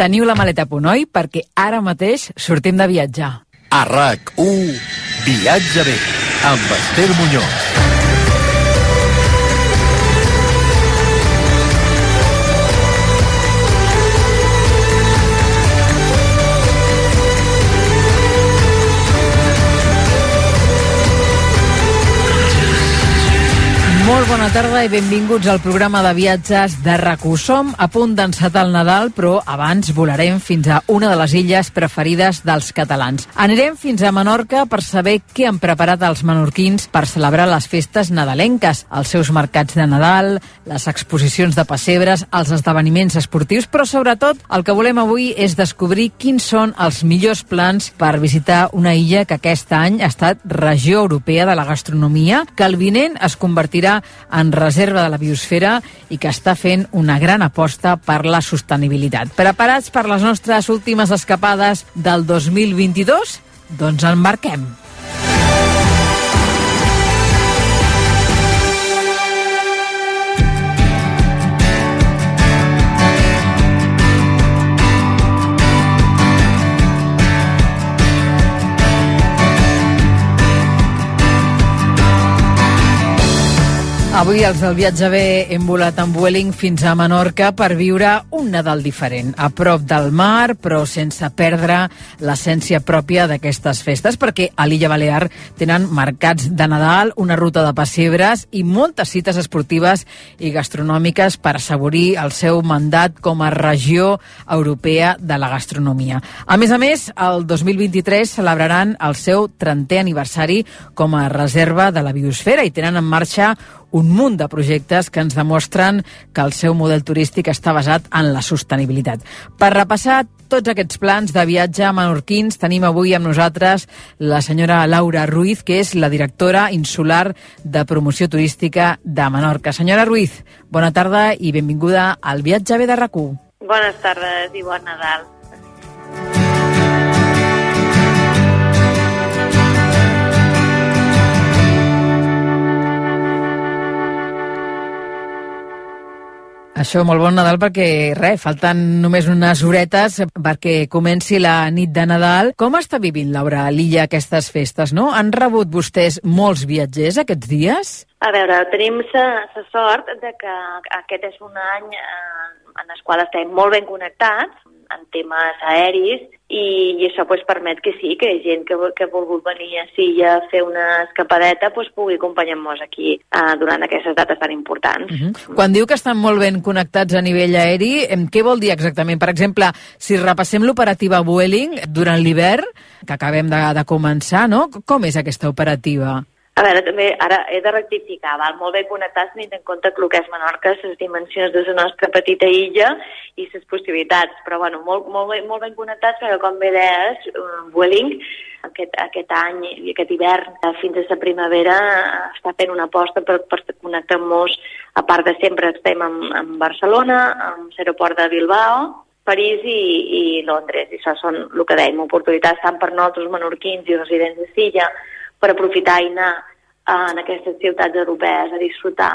Teniu la maleta a punt, oi? Perquè ara mateix sortim de viatjar. A RAC1, Viatge bé, amb Esther Muñoz. Bona tarda i benvinguts al programa de viatges de rac Som a punt d'encetar el Nadal, però abans volarem fins a una de les illes preferides dels catalans. Anirem fins a Menorca per saber què han preparat els menorquins per celebrar les festes nadalenques, els seus mercats de Nadal, les exposicions de pessebres, els esdeveniments esportius, però sobretot el que volem avui és descobrir quins són els millors plans per visitar una illa que aquest any ha estat regió europea de la gastronomia, que el vinent es convertirà en reserva de la biosfera i que està fent una gran aposta per la sostenibilitat. Preparats per les nostres últimes escapades del 2022? Doncs embarquem. Avui els del viatge bé hem volat amb Vueling fins a Menorca per viure un Nadal diferent, a prop del mar, però sense perdre l'essència pròpia d'aquestes festes, perquè a l'illa Balear tenen mercats de Nadal, una ruta de pessebres i moltes cites esportives i gastronòmiques per assaborir el seu mandat com a regió europea de la gastronomia. A més a més, el 2023 celebraran el seu 30è aniversari com a reserva de la biosfera i tenen en marxa un munt de projectes que ens demostren que el seu model turístic està basat en la sostenibilitat. Per repassar tots aquests plans de viatge a menorquins tenim avui amb nosaltres la senyora Laura Ruiz, que és la directora insular de promoció turística de Menorca. Senyora Ruiz, bona tarda i benvinguda al viatge bé de rac Bones tardes i bon Nadal. Això, molt bon Nadal, perquè, res, falten només unes horetes perquè comenci la nit de Nadal. Com està vivint, Laura, l'illa aquestes festes, no? Han rebut vostès molts viatgers aquests dies? A veure, tenim la sort de que aquest és un any eh, en el qual estem molt ben connectats en temes aeris i, i això pues, permet que sí, que gent que, que ha volgut venir a Silla a fer una escapadeta pues, pugui acompanyar-nos aquí uh, durant aquestes dates tan importants. Uh -huh. Quan diu que estan molt ben connectats a nivell aeri, què vol dir exactament? Per exemple, si repassem l'operativa Vueling durant l'hivern, que acabem de, de començar, no? com és aquesta operativa? A veure, també ara he de rectificar, val? molt ben connectats tenint en compte el que és Menorca, les dimensions de la nostra petita illa i les possibilitats, però bueno, molt, molt, ben, molt ben connectats perquè com bé deies, Vueling aquest, aquest any i aquest hivern fins a la primavera està fent una aposta per, per connectar-nos, a part de sempre estem en, en Barcelona, amb l'aeroport de Bilbao, París i, i Londres. I això són el que dèiem, oportunitats tant per nosaltres menorquins i residents de Silla per aprofitar i anar en aquestes ciutats europees a disfrutar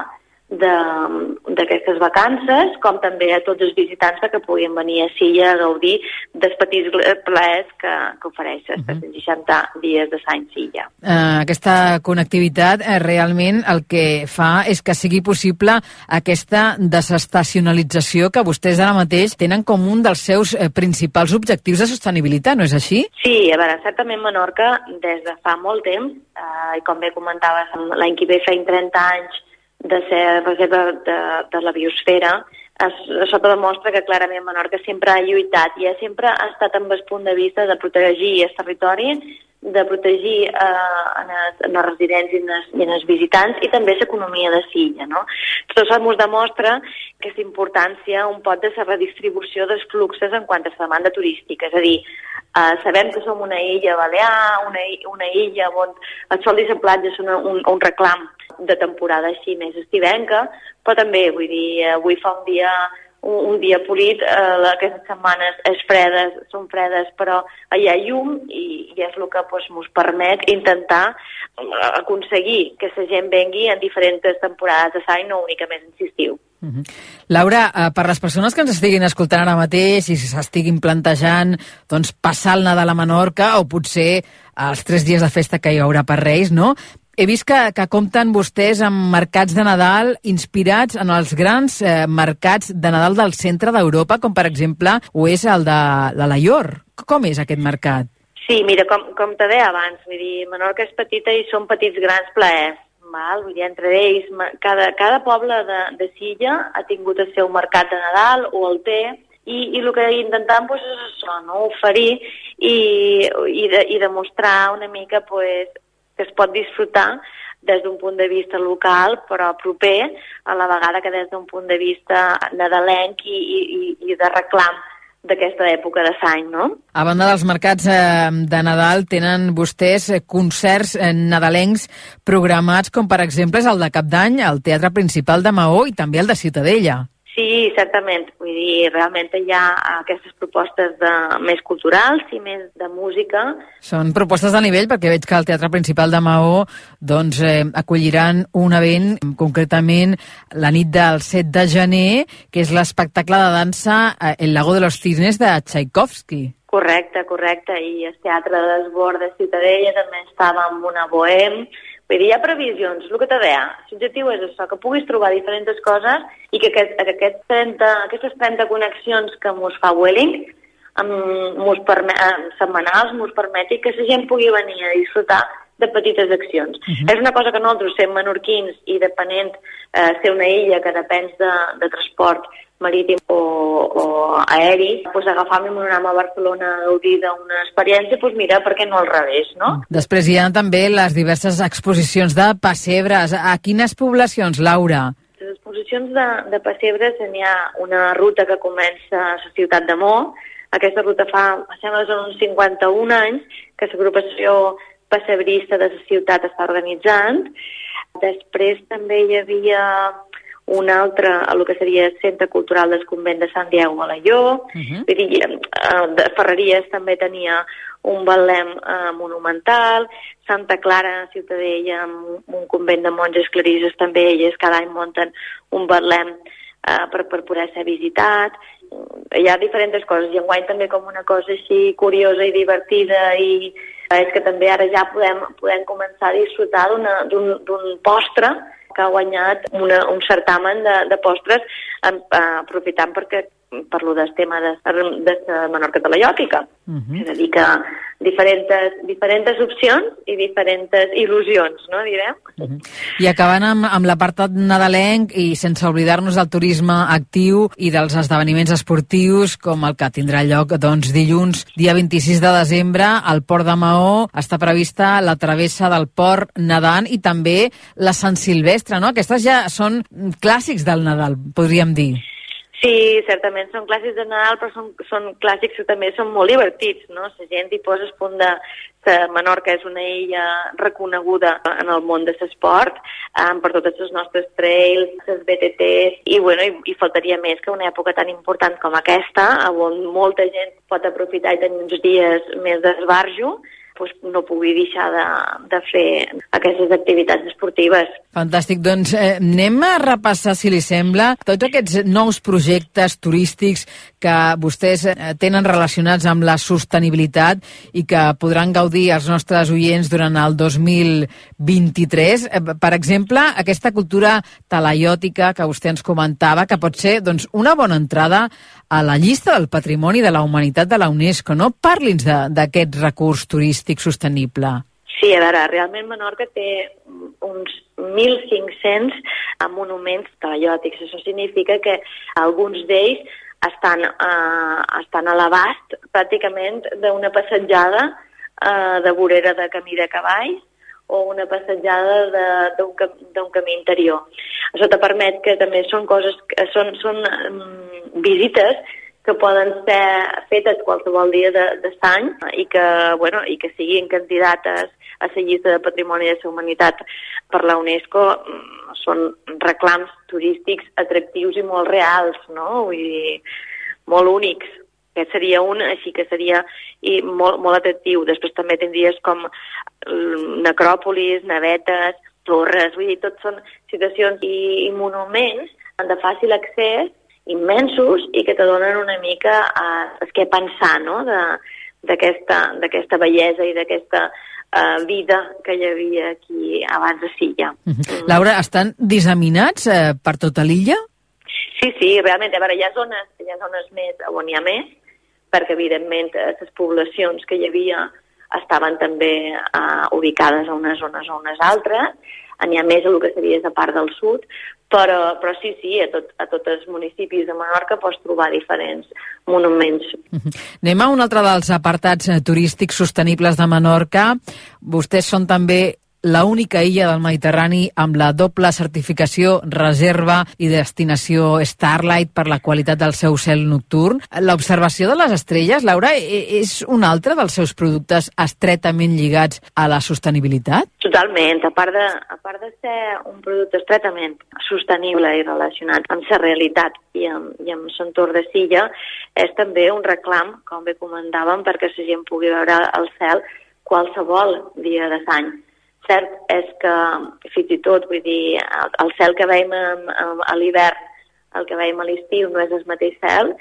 d'aquestes vacances, com també a tots els visitants que puguin venir a Silla a gaudir dels petits plaers que, que ofereix uh -huh. 60 dies de Sant Silla. Uh, aquesta connectivitat eh, realment el que fa és que sigui possible aquesta desestacionalització que vostès ara mateix tenen com un dels seus eh, principals objectius de sostenibilitat, no és així? Sí, a veure, certament Menorca des de fa molt temps, eh, i com bé comentaves, l'any que ve feien 30 anys de ser reserva de, de la biosfera, es, això que demostra que clarament Menorca sempre ha lluitat i ha sempre ha estat amb el punt de vista de protegir el territori, de protegir eh, en, els, en els residents i en els, i en els visitants i també l'economia de Silla. No? Tot això ens demostra aquesta importància un pot de la redistribució dels fluxes en quant a la demanda turística. És a dir, eh, sabem que som una illa balear, una, una illa on el sol i la platja són un, un reclam de temporada així més estivenca, però també, vull dir, avui fa un dia un, un dia polit, eh, aquestes setmanes és fredes, són fredes, però hi ha llum i, i és el que pues, ens permet intentar eh, aconseguir que la gent vengui en diferents temporades de i no únicament en estiu. -huh. Laura, eh, per les persones que ens estiguin escoltant ara mateix i s'estiguin plantejant doncs, passar el Nadal a Menorca o potser els tres dies de festa que hi haurà per Reis, no? He vist que, que compten vostès amb mercats de Nadal inspirats en els grans eh, mercats de Nadal del centre d'Europa, com per exemple ho és el de, la Ior. Com és aquest mercat? Sí, mira, com, com te deia abans, vull dir, Menorca és petita i són petits grans plaers Val? Vull dir, entre ells, cada, cada poble de, de Silla ha tingut el seu mercat de Nadal o el té, i, i el que intentem pues, és això, no? oferir i, i, de, i demostrar una mica pues, que es pot disfrutar des d'un punt de vista local, però proper, a la vegada que des d'un punt de vista nadalenc i, i, i de reclam d'aquesta època de l'any, no? A banda dels mercats eh, de Nadal, tenen vostès eh, concerts eh, nadalencs programats, com per exemple és el de Cap d'Any, al Teatre Principal de Maó i també el de Ciutadella. Sí, certament. Vull dir, realment hi ha aquestes propostes de, més culturals i més de música. Són propostes de nivell perquè veig que el Teatre Principal de Maó doncs, eh, acolliran un event, concretament la nit del 7 de gener, que és l'espectacle de dansa eh, El lago de los cisnes de Tchaikovsky. Correcte, correcte. I el Teatre de l'Esbord de Ciutadella també estava amb una bohem Vull dir, hi ha previsions, el que te deia. L'objectiu és això, que puguis trobar diferents coses i que aquest, aquest 30, aquestes 30 connexions que mos fa Welling mos permet, setmanals mos permeti que la gent pugui venir a disfrutar de petites accions. Uh -huh. És una cosa que nosaltres, sent menorquins i depenent eh, ser una illa que depèn de, de transport marítim o, o aeri, pues agafar-me un a Barcelona a gaudir d'una experiència, pues mira, per què no al revés, no? Després hi ha també les diverses exposicions de pessebres. A quines poblacions, Laura? Les exposicions de, de pessebres n'hi ha una ruta que comença a la ciutat de Mó. Aquesta ruta fa, sembla, uns 51 anys que l'agrupació pessebrista de la ciutat està organitzant. Després també hi havia un altre, a el que seria el Centre Cultural del Convent de Sant Diego a la Llor. Uh -huh. Vull dir, eh, de Ferreries també tenia un balem eh, monumental, Santa Clara, Ciutadella, amb un convent de monges clarisses també, elles cada any munten un balem eh, per, per poder ser visitat. Hi ha diferents coses, i enguany també com una cosa així curiosa i divertida i és que també ara ja podem, podem començar a disfrutar d'un postre que ha guanyat una, un certamen de, de postres en, uh, aprofitant perquè per lo del tema de, de Menorca telaiòtica. Uh -huh. És a dir, que diferents, diferents opcions i diferents il·lusions, no, direm? Uh -huh. I acabant amb, amb l'apartat nadalenc i sense oblidar-nos del turisme actiu i dels esdeveniments esportius com el que tindrà lloc doncs, dilluns, dia 26 de desembre, al Port de Maó està prevista la travessa del Port nedant i també la Sant Silvestre, no? Aquestes ja són clàssics del Nadal, podríem dir. Sí, certament són clàssics de Nadal, però són, són clàssics que també són molt divertits, no? La gent hi posa punt de Menorca és una illa reconeguda en el món de l'esport um, per totes les nostres trails, les BTTs, i, bueno, i, i faltaria més que una època tan important com aquesta, on molta gent pot aprofitar i tenir uns dies més d'esbarjo, pues, no pugui deixar de, de fer aquestes activitats esportives. Fantàstic. Doncs eh, anem a repassar, si li sembla, tots aquests nous projectes turístics que vostès eh, tenen relacionats amb la sostenibilitat i que podran gaudir els nostres oients durant el 2023. Eh, per exemple, aquesta cultura talaiòtica que vostè ens comentava, que pot ser doncs, una bona entrada a la llista del Patrimoni de la Humanitat de la UNESCO. No? Parli'ns d'aquest recurs turístic sostenible. Sí, a veure, realment Menorca té uns 1.500 monuments talaiòtics. Això significa que alguns d'ells estan, eh, estan a l'abast pràcticament d'una passatjada eh, de vorera de camí de cavalls o una passatjada d'un camí interior. Això te permet que també són coses, que són, són um, visites que poden ser fetes qualsevol dia de, de l'any i que, bueno, i que siguin candidates a la llista de Patrimoni de la Humanitat per la UNESCO mm, són reclams turístics atractius i molt reals, no? Vull dir, molt únics. Aquest seria un, així que seria i molt, molt atractiu. Després també tindries com mm, necròpolis, navetes, torres, vull dir, tot són situacions i, i monuments de fàcil accés, immensos, i que te donen una mica eh, què pensar, no?, d'aquesta bellesa i d'aquesta eh, vida que hi havia aquí abans de Silla. -huh. mm. Laura, estan disseminats eh, per tota l'illa? Sí, sí, realment. A veure, hi ha zones, hi ha zones més on hi ha més, perquè evidentment les poblacions que hi havia estaven també uh, ubicades a unes zones o unes altres, n'hi ha més a el que seria la part del sud, però, però sí, sí, a, tot, a tots els municipis de Menorca pots trobar diferents monuments. -huh. Anem a un altre dels apartats eh, turístics sostenibles de Menorca. Vostès són també la única illa del Mediterrani amb la doble certificació reserva i destinació Starlight per la qualitat del seu cel nocturn. L'observació de les estrelles, Laura, e, és un altre dels seus productes estretament lligats a la sostenibilitat? Totalment. A part de, a part de ser un producte estretament sostenible i relacionat amb la realitat i amb, i amb l'entorn de Silla, és també un reclam, com bé comentàvem, perquè la gent pugui veure el cel qualsevol dia de l'any Cert és que fins i tot, vull dir, el cel que veiem a l'hivern, el que veiem a l'estiu no és el mateix cel,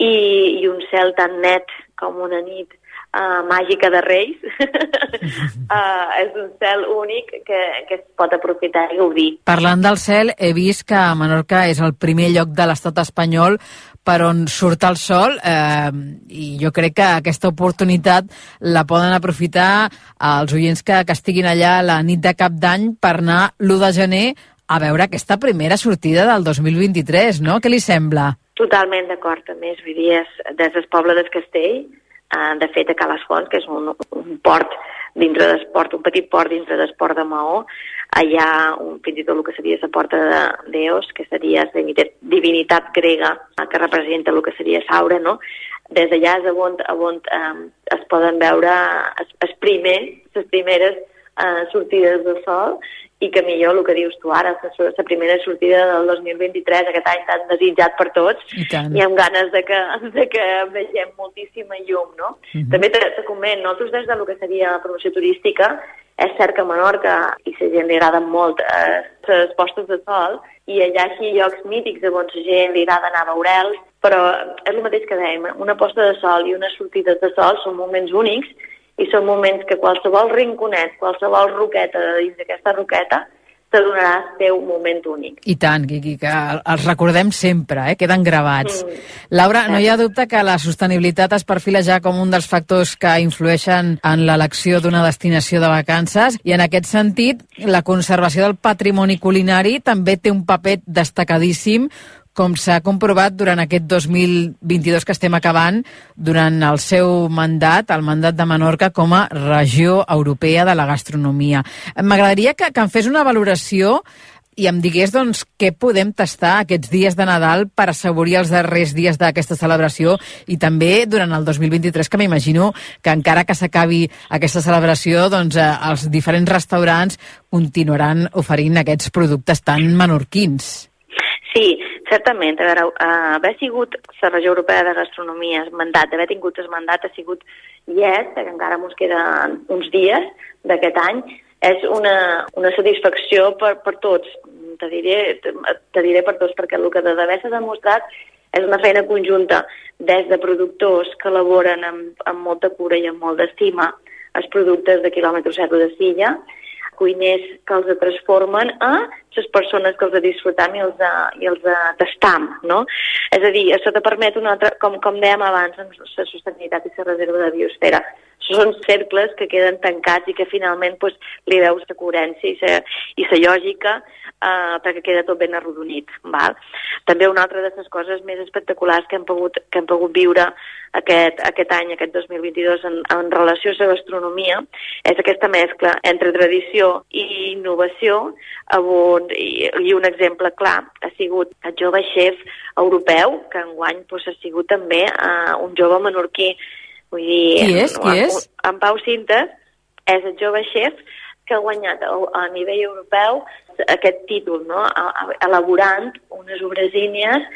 i, i un cel tan net com una nit uh, màgica de Reis uh, és un cel únic que, que es pot aprofitar i gaudir. Parlant del cel, he vist que Menorca és el primer lloc de l'estat espanyol per on surt el sol eh, i jo crec que aquesta oportunitat la poden aprofitar els oients que, que estiguin allà la nit de cap d'any per anar l'1 de gener a veure aquesta primera sortida del 2023, no? Què li sembla? Totalment d'acord, a més, vull dir, des del poble del Castell, eh, de fet a Cales Fonts, que és un, un port dintre d'esport, un petit port dintre d'esport de Maó, allà un, fins i tot el que seria la porta de Deos, que seria la divinitat grega que representa el que seria Saura, no? Des d'allà és on, on eh, es poden veure els, els primers, les primeres eh, sortides de sol i que millor el que dius tu ara, la primera sortida del 2023, aquest any tan desitjat per tots, I, tant. i amb ganes de que, de que vegem moltíssima llum, no? Uh mhm. -huh. També te, te coment, nosaltres des del que seria la promoció turística, és cert que a Menorca i la gent li agrada molt eh, les postes de sol i allà aquí llocs mítics on la gent li agrada anar a veure'ls, però és el mateix que dèiem, una posta de sol i unes sortides de sol són moments únics i són moments que qualsevol rinconet, qualsevol roqueta de dins d'aquesta roqueta te donarà el teu moment únic. I tant, Quiqui, que els recordem sempre, eh? queden gravats. Mm. Laura, no hi ha dubte que la sostenibilitat es perfila ja com un dels factors que influeixen en l'elecció d'una destinació de vacances i en aquest sentit la conservació del patrimoni culinari també té un paper destacadíssim com s'ha comprovat durant aquest 2022 que estem acabant, durant el seu mandat, el mandat de Menorca com a regió europea de la gastronomia. M'agradaria que, que em fes una valoració i em digués doncs, què podem tastar aquests dies de Nadal per assaborir els darrers dies d'aquesta celebració i també durant el 2023, que m'imagino que encara que s'acabi aquesta celebració, doncs, eh, els diferents restaurants continuaran oferint aquests productes tan menorquins. Sí, Certament, a veure, uh, haver sigut la regió europea de gastronomia, el mandat, d'haver tingut el mandat ha sigut yes, que encara ens queden uns dies d'aquest any, és una, una satisfacció per, per tots, te diré, te, diré per tots, perquè el que d'haver s'ha demostrat és una feina conjunta des de productors que elaboren amb, amb molta cura i amb molt d'estima els productes de quilòmetre zero de Silla, cuiners que els transformen a les persones que els disfrutam i els, i els tastam, no? És a dir, això te permet una altra, com, com dèiem abans, la sostenibilitat i la reserva de biosfera són cercles que queden tancats i que finalment pues, li veus la coherència i la, i la lògica eh, perquè queda tot ben arrodonit. Val? També una altra de les coses més espectaculars que hem pogut, que hem pogut viure aquest, aquest any, aquest 2022, en, en relació a la gastronomia, és aquesta mescla entre tradició i innovació, on, i, i un exemple clar ha sigut el jove xef europeu, que enguany pues, ha sigut també uh, un jove menorquí. Vull dir, Qui és? Qui és? En, en Pau Cintes és el jove xef que ha guanyat a, a nivell europeu aquest títol, no? elaborant unes obresínies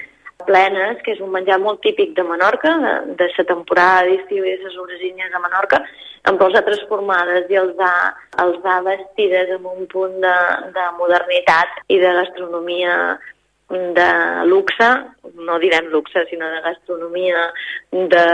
plenes, que és un menjar molt típic de Menorca, de, de la temporada d'estiu i de les obresínies de Menorca, amb ha transformades i els ha, els ha vestides amb un punt de, de modernitat i de gastronomia de luxe, no direm luxe, sinó de gastronomia de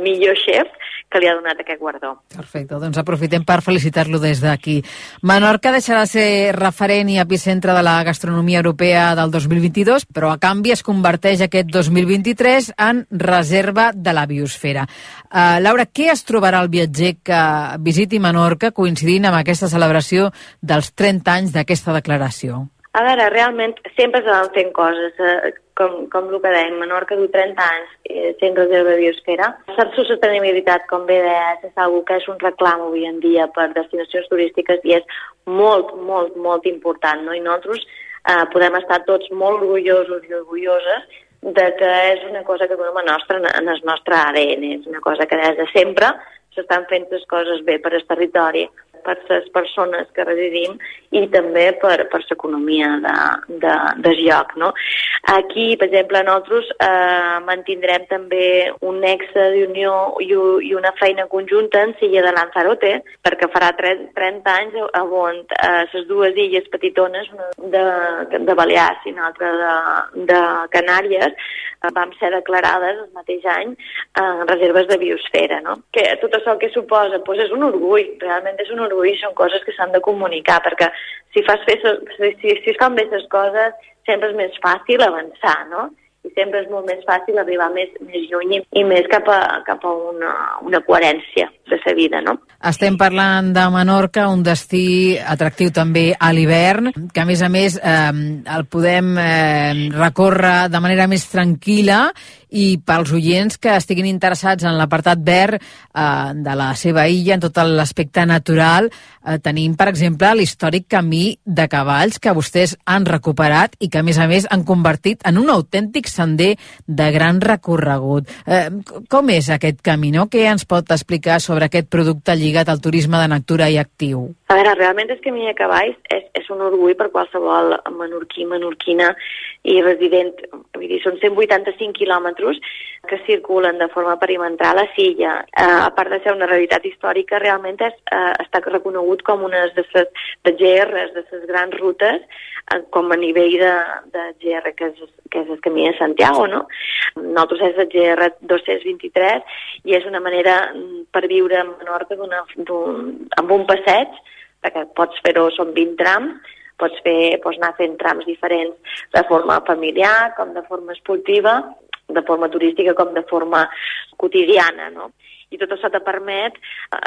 millor xef, que li ha donat aquest guardó. Perfecte, doncs aprofitem per felicitar-lo des d'aquí. Menorca deixarà de ser referent i epicentre de la gastronomia europea del 2022, però a canvi es converteix aquest 2023 en reserva de la biosfera. Uh, Laura, què es trobarà el viatger que visiti Menorca coincidint amb aquesta celebració dels 30 anys d'aquesta declaració? A veure, realment sempre s'han fent coses, eh, com, com el que dèiem, Menorca du 30 anys eh, sent reserva de biosfera. La sostenibilitat, com bé deies, és una que és un reclam avui en dia per destinacions turístiques i és molt, molt, molt important, no? I nosaltres eh, podem estar tots molt orgullosos i orgulloses de que és una cosa que donem a nostra, en el nostre ADN, és una cosa que des de sempre s'estan fent les coses bé per al territori, per les persones que residim i també per, per l'economia de, de, de lloc. No? Aquí, per exemple, nosaltres eh, mantindrem també un nexe d'unió i, i una feina conjunta en Silla de Lanzarote, perquè farà 30 anys on eh, dues illes petitones, de, de Balears i una altra de, de Canàries, eh, vam ser declarades el mateix any en reserves de biosfera. No? Que tot això que suposa doncs és un orgull, realment és un orgull, són coses que s'han de comunicar, perquè si, fas fer, si, si es fan bé les coses sempre és més fàcil avançar, no? I sempre és molt més fàcil arribar més, més lluny i més cap a, cap a una, una coherència de la vida, no? Estem parlant de Menorca, un destí atractiu també a l'hivern, que a més a més eh, el podem eh, recórrer de manera més tranquil·la i pels oients que estiguin interessats en l'apartat verd eh, de la seva illa, en tot l'aspecte natural, eh, tenim, per exemple, l'històric camí de cavalls que vostès han recuperat i que, a més a més, han convertit en un autèntic sender de gran recorregut. Eh, com és aquest camí, no? Què ens pot explicar sobre aquest producte lligat al turisme de natura i actiu? A veure, realment és que de Cavalls és, és un orgull per qualsevol menorquí, menorquina i resident. Vull dir, són 185 quilòmetres que circulen de forma perimetral a Silla. Eh, a part de ser una realitat històrica, realment és, eh, està reconegut com una de les de GRs, de les grans rutes, eh, com a nivell de, de GR, que és, que és el camí de Santiago, no? Nosaltres és el GR 223 i és una manera mm, per viure a Menorca amb un passeig, perquè pots fer-ho, són 20 trams, pots, fer, pots anar fent trams diferents de forma familiar, com de forma esportiva, de forma turística com de forma quotidiana, no? I tot això te permet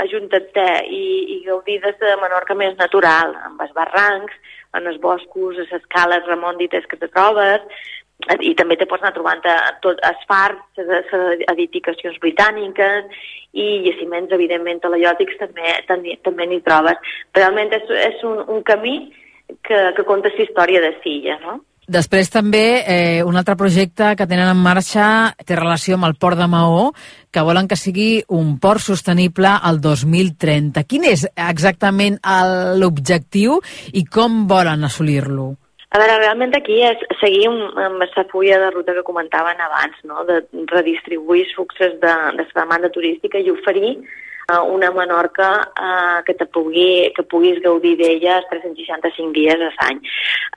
ajuntar-te i, i gaudir de la Menorca més natural, amb els barrancs, en els boscos, les escales remòndites que te trobes, i també te pots anar trobant tot els fars, les edificacions britàniques i jaciments, evidentment, telaiòtics també també, també n'hi trobes. Realment és, és un, un camí que, que conta la història de Silla, no? Després també eh, un altre projecte que tenen en marxa té relació amb el port de Maó, que volen que sigui un port sostenible al 2030. Quin és exactament l'objectiu i com volen assolir-lo? A veure, realment aquí és seguir un, amb aquesta fulla de ruta que comentaven abans, no? de redistribuir els fluxos de, de la demanda turística i oferir una Menorca eh, que, te pugui, que puguis gaudir d'ella els 365 dies a l'any.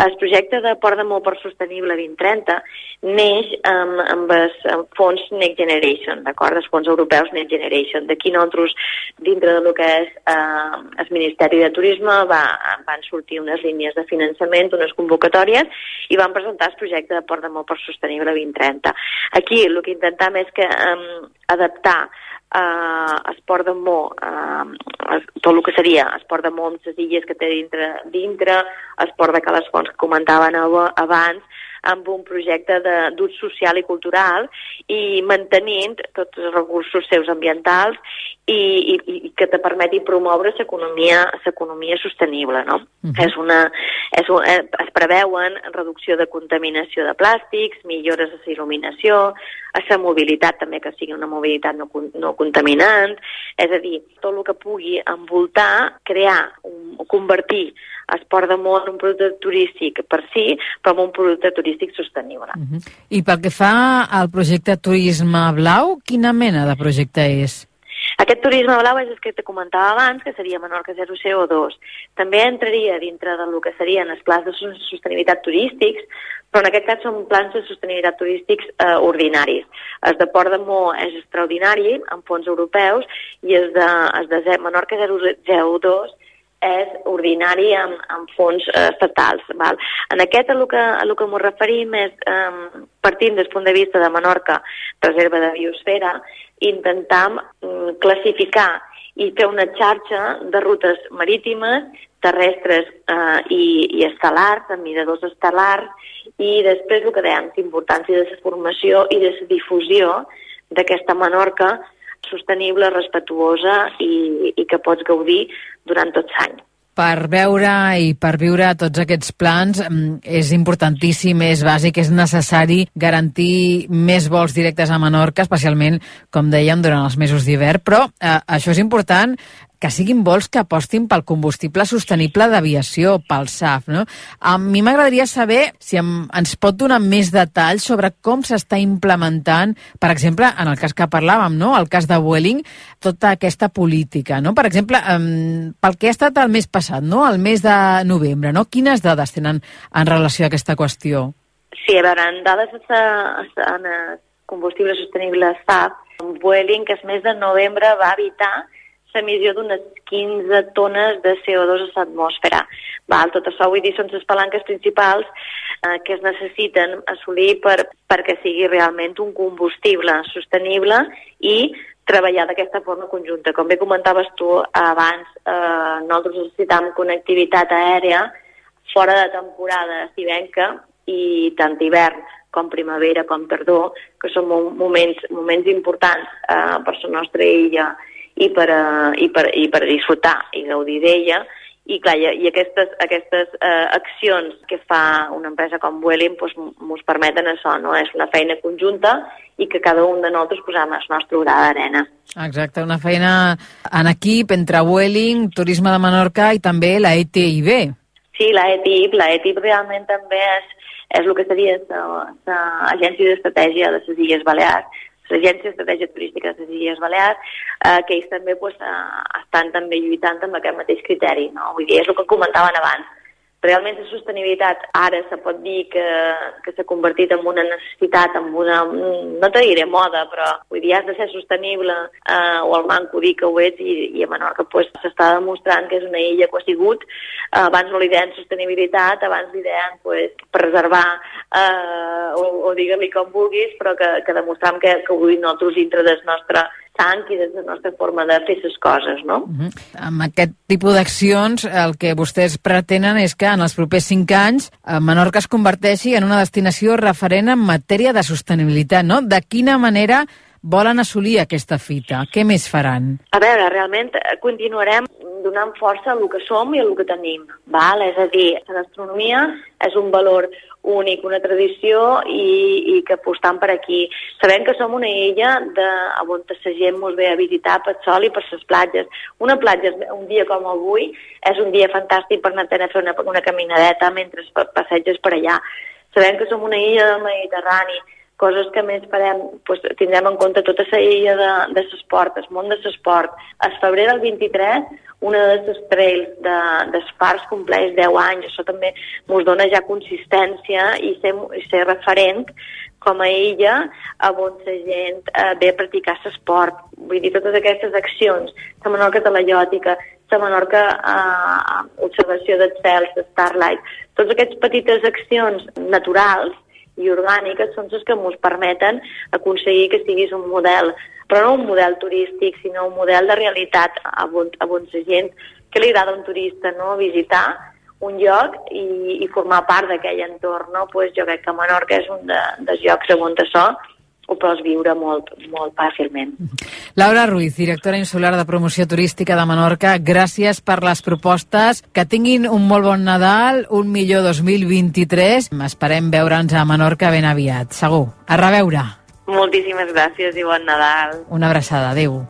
El projecte de Port de Mó per Sostenible 2030 neix amb, amb els fons Next Generation, d'acord? Els fons europeus Next Generation. D'aquí nosaltres, dintre del que és eh, el Ministeri de Turisme, va, van sortir unes línies de finançament, unes convocatòries, i van presentar el projecte de Port de Mó per Sostenible 2030. Aquí el que intentem és que eh, adaptar eh, esport de mo, eh, tot el que seria esport de mo amb les illes que té dintre, dintre esport de Cales Fonts que comentaven abans, amb un projecte d'ús social i cultural i mantenint tots els recursos seus ambientals i, i, i que te permeti promoure l'economia sostenible, no? Uh -huh. és una, és un, eh, es preveuen reducció de contaminació de plàstics, millores de la il·luminació, a la mobilitat també que sigui una mobilitat no, no contaminant, és a dir, tot el que pugui envoltar, crear, un, convertir esport de món un producte turístic per si, però amb un producte turístic sostenible. Uh -huh. I pel que fa al projecte Turisme Blau, quina mena de projecte és? Aquest turisme blau és el que te comentava abans, que seria Menorca 0 CO2. També entraria dintre del que serien els plans de sostenibilitat turístics, però en aquest cas són plans de sostenibilitat turístics eh, ordinaris. El de Port de Mó és extraordinari, amb fons europeus, i el de, el de Menorca 0 CO2 és ordinari amb, amb fons eh, estatals. Val? En aquest el que, el que m'ho referim és, eh, partint des punt de vista de Menorca, reserva de biosfera, intentar eh, classificar i fer una xarxa de rutes marítimes, terrestres eh, i, i estel·lars, amb miradors estel·lars, i després el que dèiem, l'importància de la formació i de la difusió d'aquesta Menorca sostenible, respetuosa i, i que pots gaudir durant tot l'any. Per veure i per viure tots aquests plans mm, és importantíssim, és bàsic, és necessari garantir més vols directes a Menorca, especialment, com dèiem, durant els mesos d'hivern, però eh, això és important que siguin vols que apostin pel combustible sostenible d'aviació, pel SAF. No? A mi m'agradaria saber si em, ens pot donar més detalls sobre com s'està implementant, per exemple, en el cas que parlàvem, no? el cas de Vueling, tota aquesta política. No? Per exemple, pel que ha estat el mes passat, no? el mes de novembre, no? quines dades tenen en relació a aquesta qüestió? Sí, a veure, en dades en combustible sostenible SAF, Vueling, que el mes de novembre va evitar l'emissió d'unes 15 tones de CO2 a l'atmosfera. Val, tot això vull dir són les palanques principals eh, que es necessiten assolir per, perquè sigui realment un combustible sostenible i treballar d'aquesta forma conjunta. Com bé comentaves tu abans, eh, nosaltres necessitam connectivitat aèria fora de temporada estivenca i tant hivern com primavera com tardor, que són moments, moments importants eh, per la nostra illa i per, uh, i per, i per disfrutar i gaudir d'ella. I, clar, i, i aquestes, aquestes uh, accions que fa una empresa com Vueling doncs, ens permeten això, no? és una feina conjunta i que cada un de nosaltres posem el nostre gra d'arena. Exacte, una feina en equip entre Vueling, Turisme de Menorca i també la ETIB. Sí, la ETIB, la ETIB realment també és, és el que seria l'Agència d'Estratègia de les Illes Balears, l'Agència d'Estratègia Turística de les Illes Balears, eh, que ells també pues, eh, estan també lluitant amb aquest mateix criteri. No? Vull dir, és el que comentaven abans. Realment la sostenibilitat ara se pot dir que, que s'ha convertit en una necessitat, en una, no te diré moda, però vull dir, has de ser sostenible, eh, o al manco dir que ho ets, i, i a Menorca pues, s'està demostrant que és una illa que ha sigut, eh, abans no li deien sostenibilitat, abans li deien pues, preservar eh, o, o digue-li com vulguis, però que, que demostram que, que avui nosaltres dintre del nostre sang i des de la nostra forma de fer les coses, no? Uh -huh. Amb aquest tipus d'accions, el que vostès pretenen és que en els propers cinc anys eh, Menorca es converteixi en una destinació referent en matèria de sostenibilitat, no? De quina manera volen assolir aquesta fita? Què més faran? A veure, realment eh, continuarem donant força a el que som i a el que tenim. Val? És a dir, la gastronomia és un valor únic, una tradició i, i que apostant per aquí. Sabem que som una illa de, on la gent ens ve a visitar per sol i per les platges. Una platja, un dia com avui, és un dia fantàstic per anar a fer una, una caminadeta mentre passeges per allà. Sabem que som una illa del Mediterrani, coses que més farem, doncs, tindrem en compte tota la illa de, de l'esport, el món de l'esport. El febrer del 23 una de les trails de, d'Espars compleix 10 anys, això també ens dona ja consistència i ser, ser referent com a illa on la gent eh, ve a practicar l'esport. Vull dir, totes aquestes accions, la Menorca telaiòtica, la Menorca eh, observació dels cels, de Starlight, totes aquestes petites accions naturals i orgàniques són les que ens permeten aconseguir que siguis un model però no un model turístic, sinó un model de realitat a on, a on la gent que li agrada un turista no? visitar un lloc i, i formar part d'aquell entorn. No? Pues jo crec que Menorca és un de, dels llocs on això ho pots viure molt, molt fàcilment. Laura Ruiz, directora insular de promoció turística de Menorca, gràcies per les propostes. Que tinguin un molt bon Nadal, un millor 2023. Esperem veure'ns a Menorca ben aviat, segur. A reveure. Moltíssimes gràcies i bon Nadal. Una abraçada. Adéu.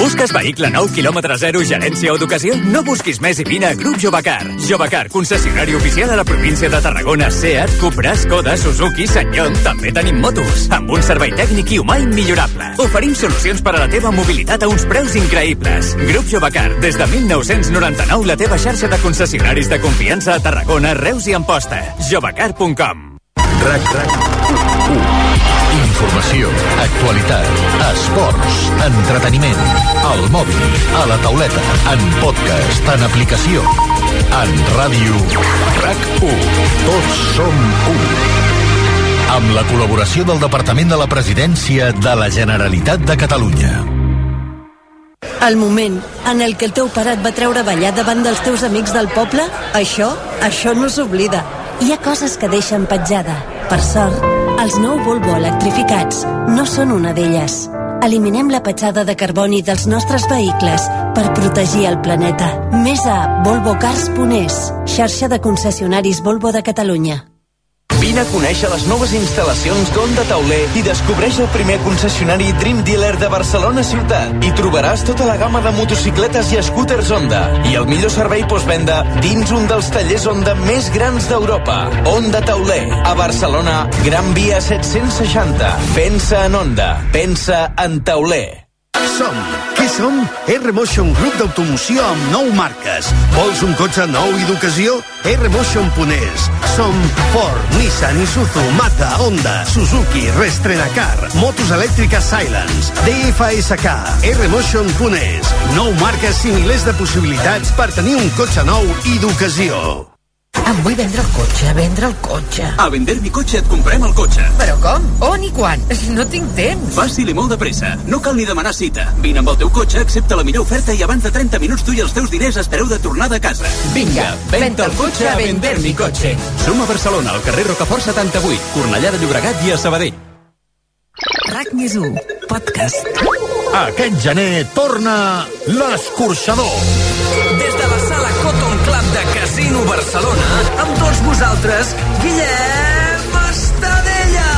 Busques vehicle nou, quilòmetre zero, gerència o d'ocasió? No busquis més i vine a Grup Jovacar. Jovacar, concessionari oficial a la província de Tarragona, Seat, Cupra, Skoda, Suzuki, Sanyong, també tenim motos. Amb un servei tècnic i humà immillorable. Oferim solucions per a la teva mobilitat a uns preus increïbles. Grup Jovacar, des de 1999, la teva xarxa de concessionaris de confiança a Tarragona, Reus i Amposta. jovacar.com RAC, RAC, Informació, actualitat, esports, entreteniment, al mòbil, a la tauleta, en podcast, en aplicació, en ràdio, RAC1. Tots som un. Amb la col·laboració del Departament de la Presidència de la Generalitat de Catalunya. El moment en el que el teu pare et va treure a ballar davant dels teus amics del poble, això, això no s'oblida. Hi ha coses que deixen petjada. Per sort, els nou Volvo electrificats no són una d'elles. Eliminem la petjada de carboni dels nostres vehicles per protegir el planeta. Més a volvocars.es, xarxa de concessionaris Volvo de Catalunya. Vine a conèixer les noves instal·lacions d'Onda Tauler i descobreix el primer concessionari Dream Dealer de Barcelona ciutat. Hi trobaràs tota la gamma de motocicletes i scooters Honda i el millor servei postvenda dins un dels tallers Honda més grans d'Europa. Honda Tauler, a Barcelona, Gran Via 760. Pensa en Honda, pensa en Tauler. Som. Què som? R-Motion Grup d'automoció amb nou marques. Vols un cotxe nou i d'ocasió? R-Motion.es. Som Ford, Nissan, Isuzu, Mazda, Honda, Suzuki, Restrenacar, Motos elèctriques Silence, DFSK, R-Motion.es. Nou marques i milers de possibilitats per tenir un cotxe nou i d'ocasió. Em vull vendre el cotxe, vendre el cotxe. A Vender mi cotxe et comprem el cotxe. Però com? On i quan? No tinc temps. Fàcil i molt de pressa. No cal ni demanar cita. Vine amb el teu cotxe, accepta la millor oferta i abans de 30 minuts tu i els teus diners espereu de tornar de casa. Vinga, venta el cotxe a Vender mi cotxe. Som a Barcelona, al carrer Rocafort 78, Cornellà de Llobregat i a Sabadell. RAC més 1, podcast. Aquest gener torna l'escorxador. Des de la sala Club de Casino Barcelona, amb tots vosaltres, Guillem Estadella!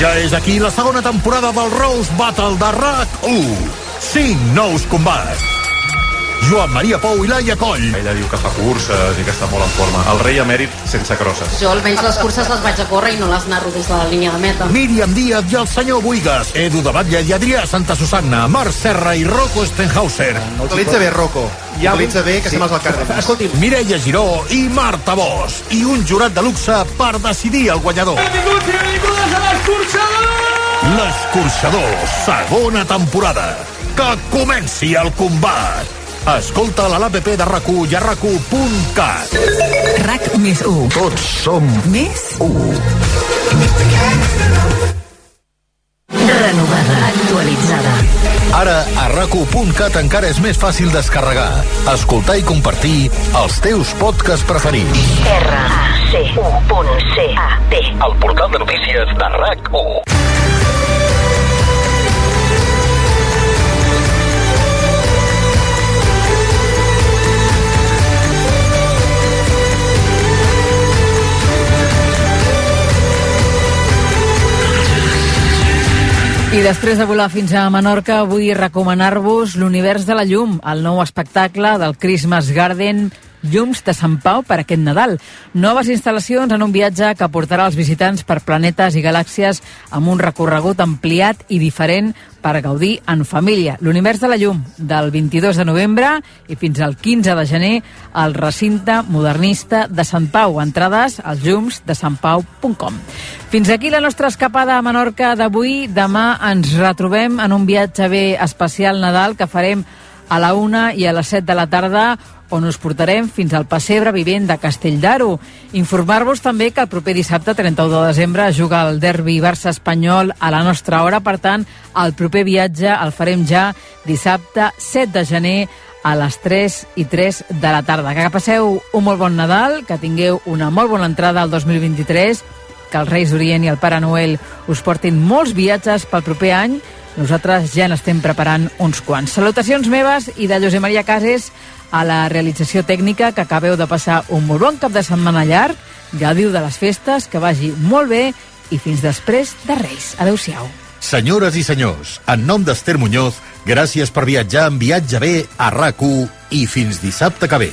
Ja és aquí la segona temporada del Rose Battle de RAC1. Cinc nous combats. Joan Maria Pou i Laia Coll. Ella diu que fa curses i que està molt en forma. El rei emèrit sense crosses. Jo almenys les curses les vaig a córrer i no les narro des de la línia de meta. Míriam Díaz i el senyor Buigas. Edu de Batlle i Adrià Santa Susanna. Marc Serra i Rocco Stenhauser. No utilitza bé, Rocco. Ja utilitza bé que sí. sembla el Cárdenas. Escolti'm. Mireia Giró i Marta Bosch. I un jurat de luxe per decidir el guanyador. Benvinguts i benvingudes a l'Escorxador! L'escorxador, segona temporada. Que comenci el combat. Escolta a l'APP de rac i a rac RAC més 1. Tots som Més 1. renovada, actualitzada. Ara a rac encara és més fàcil descarregar, escoltar i compartir els teus podcasts preferits. R-A-C-U.C-A-T El portal de notícies de RAC1. I després de volar fins a Menorca, vull recomanar-vos l'Univers de la Llum, el nou espectacle del Christmas Garden llums de Sant Pau per aquest Nadal. Noves instal·lacions en un viatge que portarà els visitants per planetes i galàxies amb un recorregut ampliat i diferent per gaudir en família. L'univers de la llum, del 22 de novembre i fins al 15 de gener al recinte modernista de Sant Pau. Entrades als llums de santpau.com. Fins aquí la nostra escapada a Menorca d'avui. Demà ens retrobem en un viatge bé especial Nadal que farem a la una i a les 7 de la tarda on us portarem fins al pessebre vivent de Castell d'Aro. Informar-vos també que el proper dissabte, 31 de desembre, juga el derbi Barça-Espanyol a la nostra hora. Per tant, el proper viatge el farem ja dissabte 7 de gener a les 3 i 3 de la tarda. Que passeu un molt bon Nadal, que tingueu una molt bona entrada al 2023, que els Reis d'Orient i el Pare Noel us portin molts viatges pel proper any. Nosaltres ja n'estem preparant uns quants. Salutacions meves i de Josep Maria Cases a la realització tècnica, que acabeu de passar un molt bon cap de setmana llarg, gaudiu de les festes, que vagi molt bé i fins després de Reis. Adéu-siau. Senyores i senyors, en nom d'Ester Muñoz, gràcies per viatjar en Viatge B a rac i fins dissabte que ve.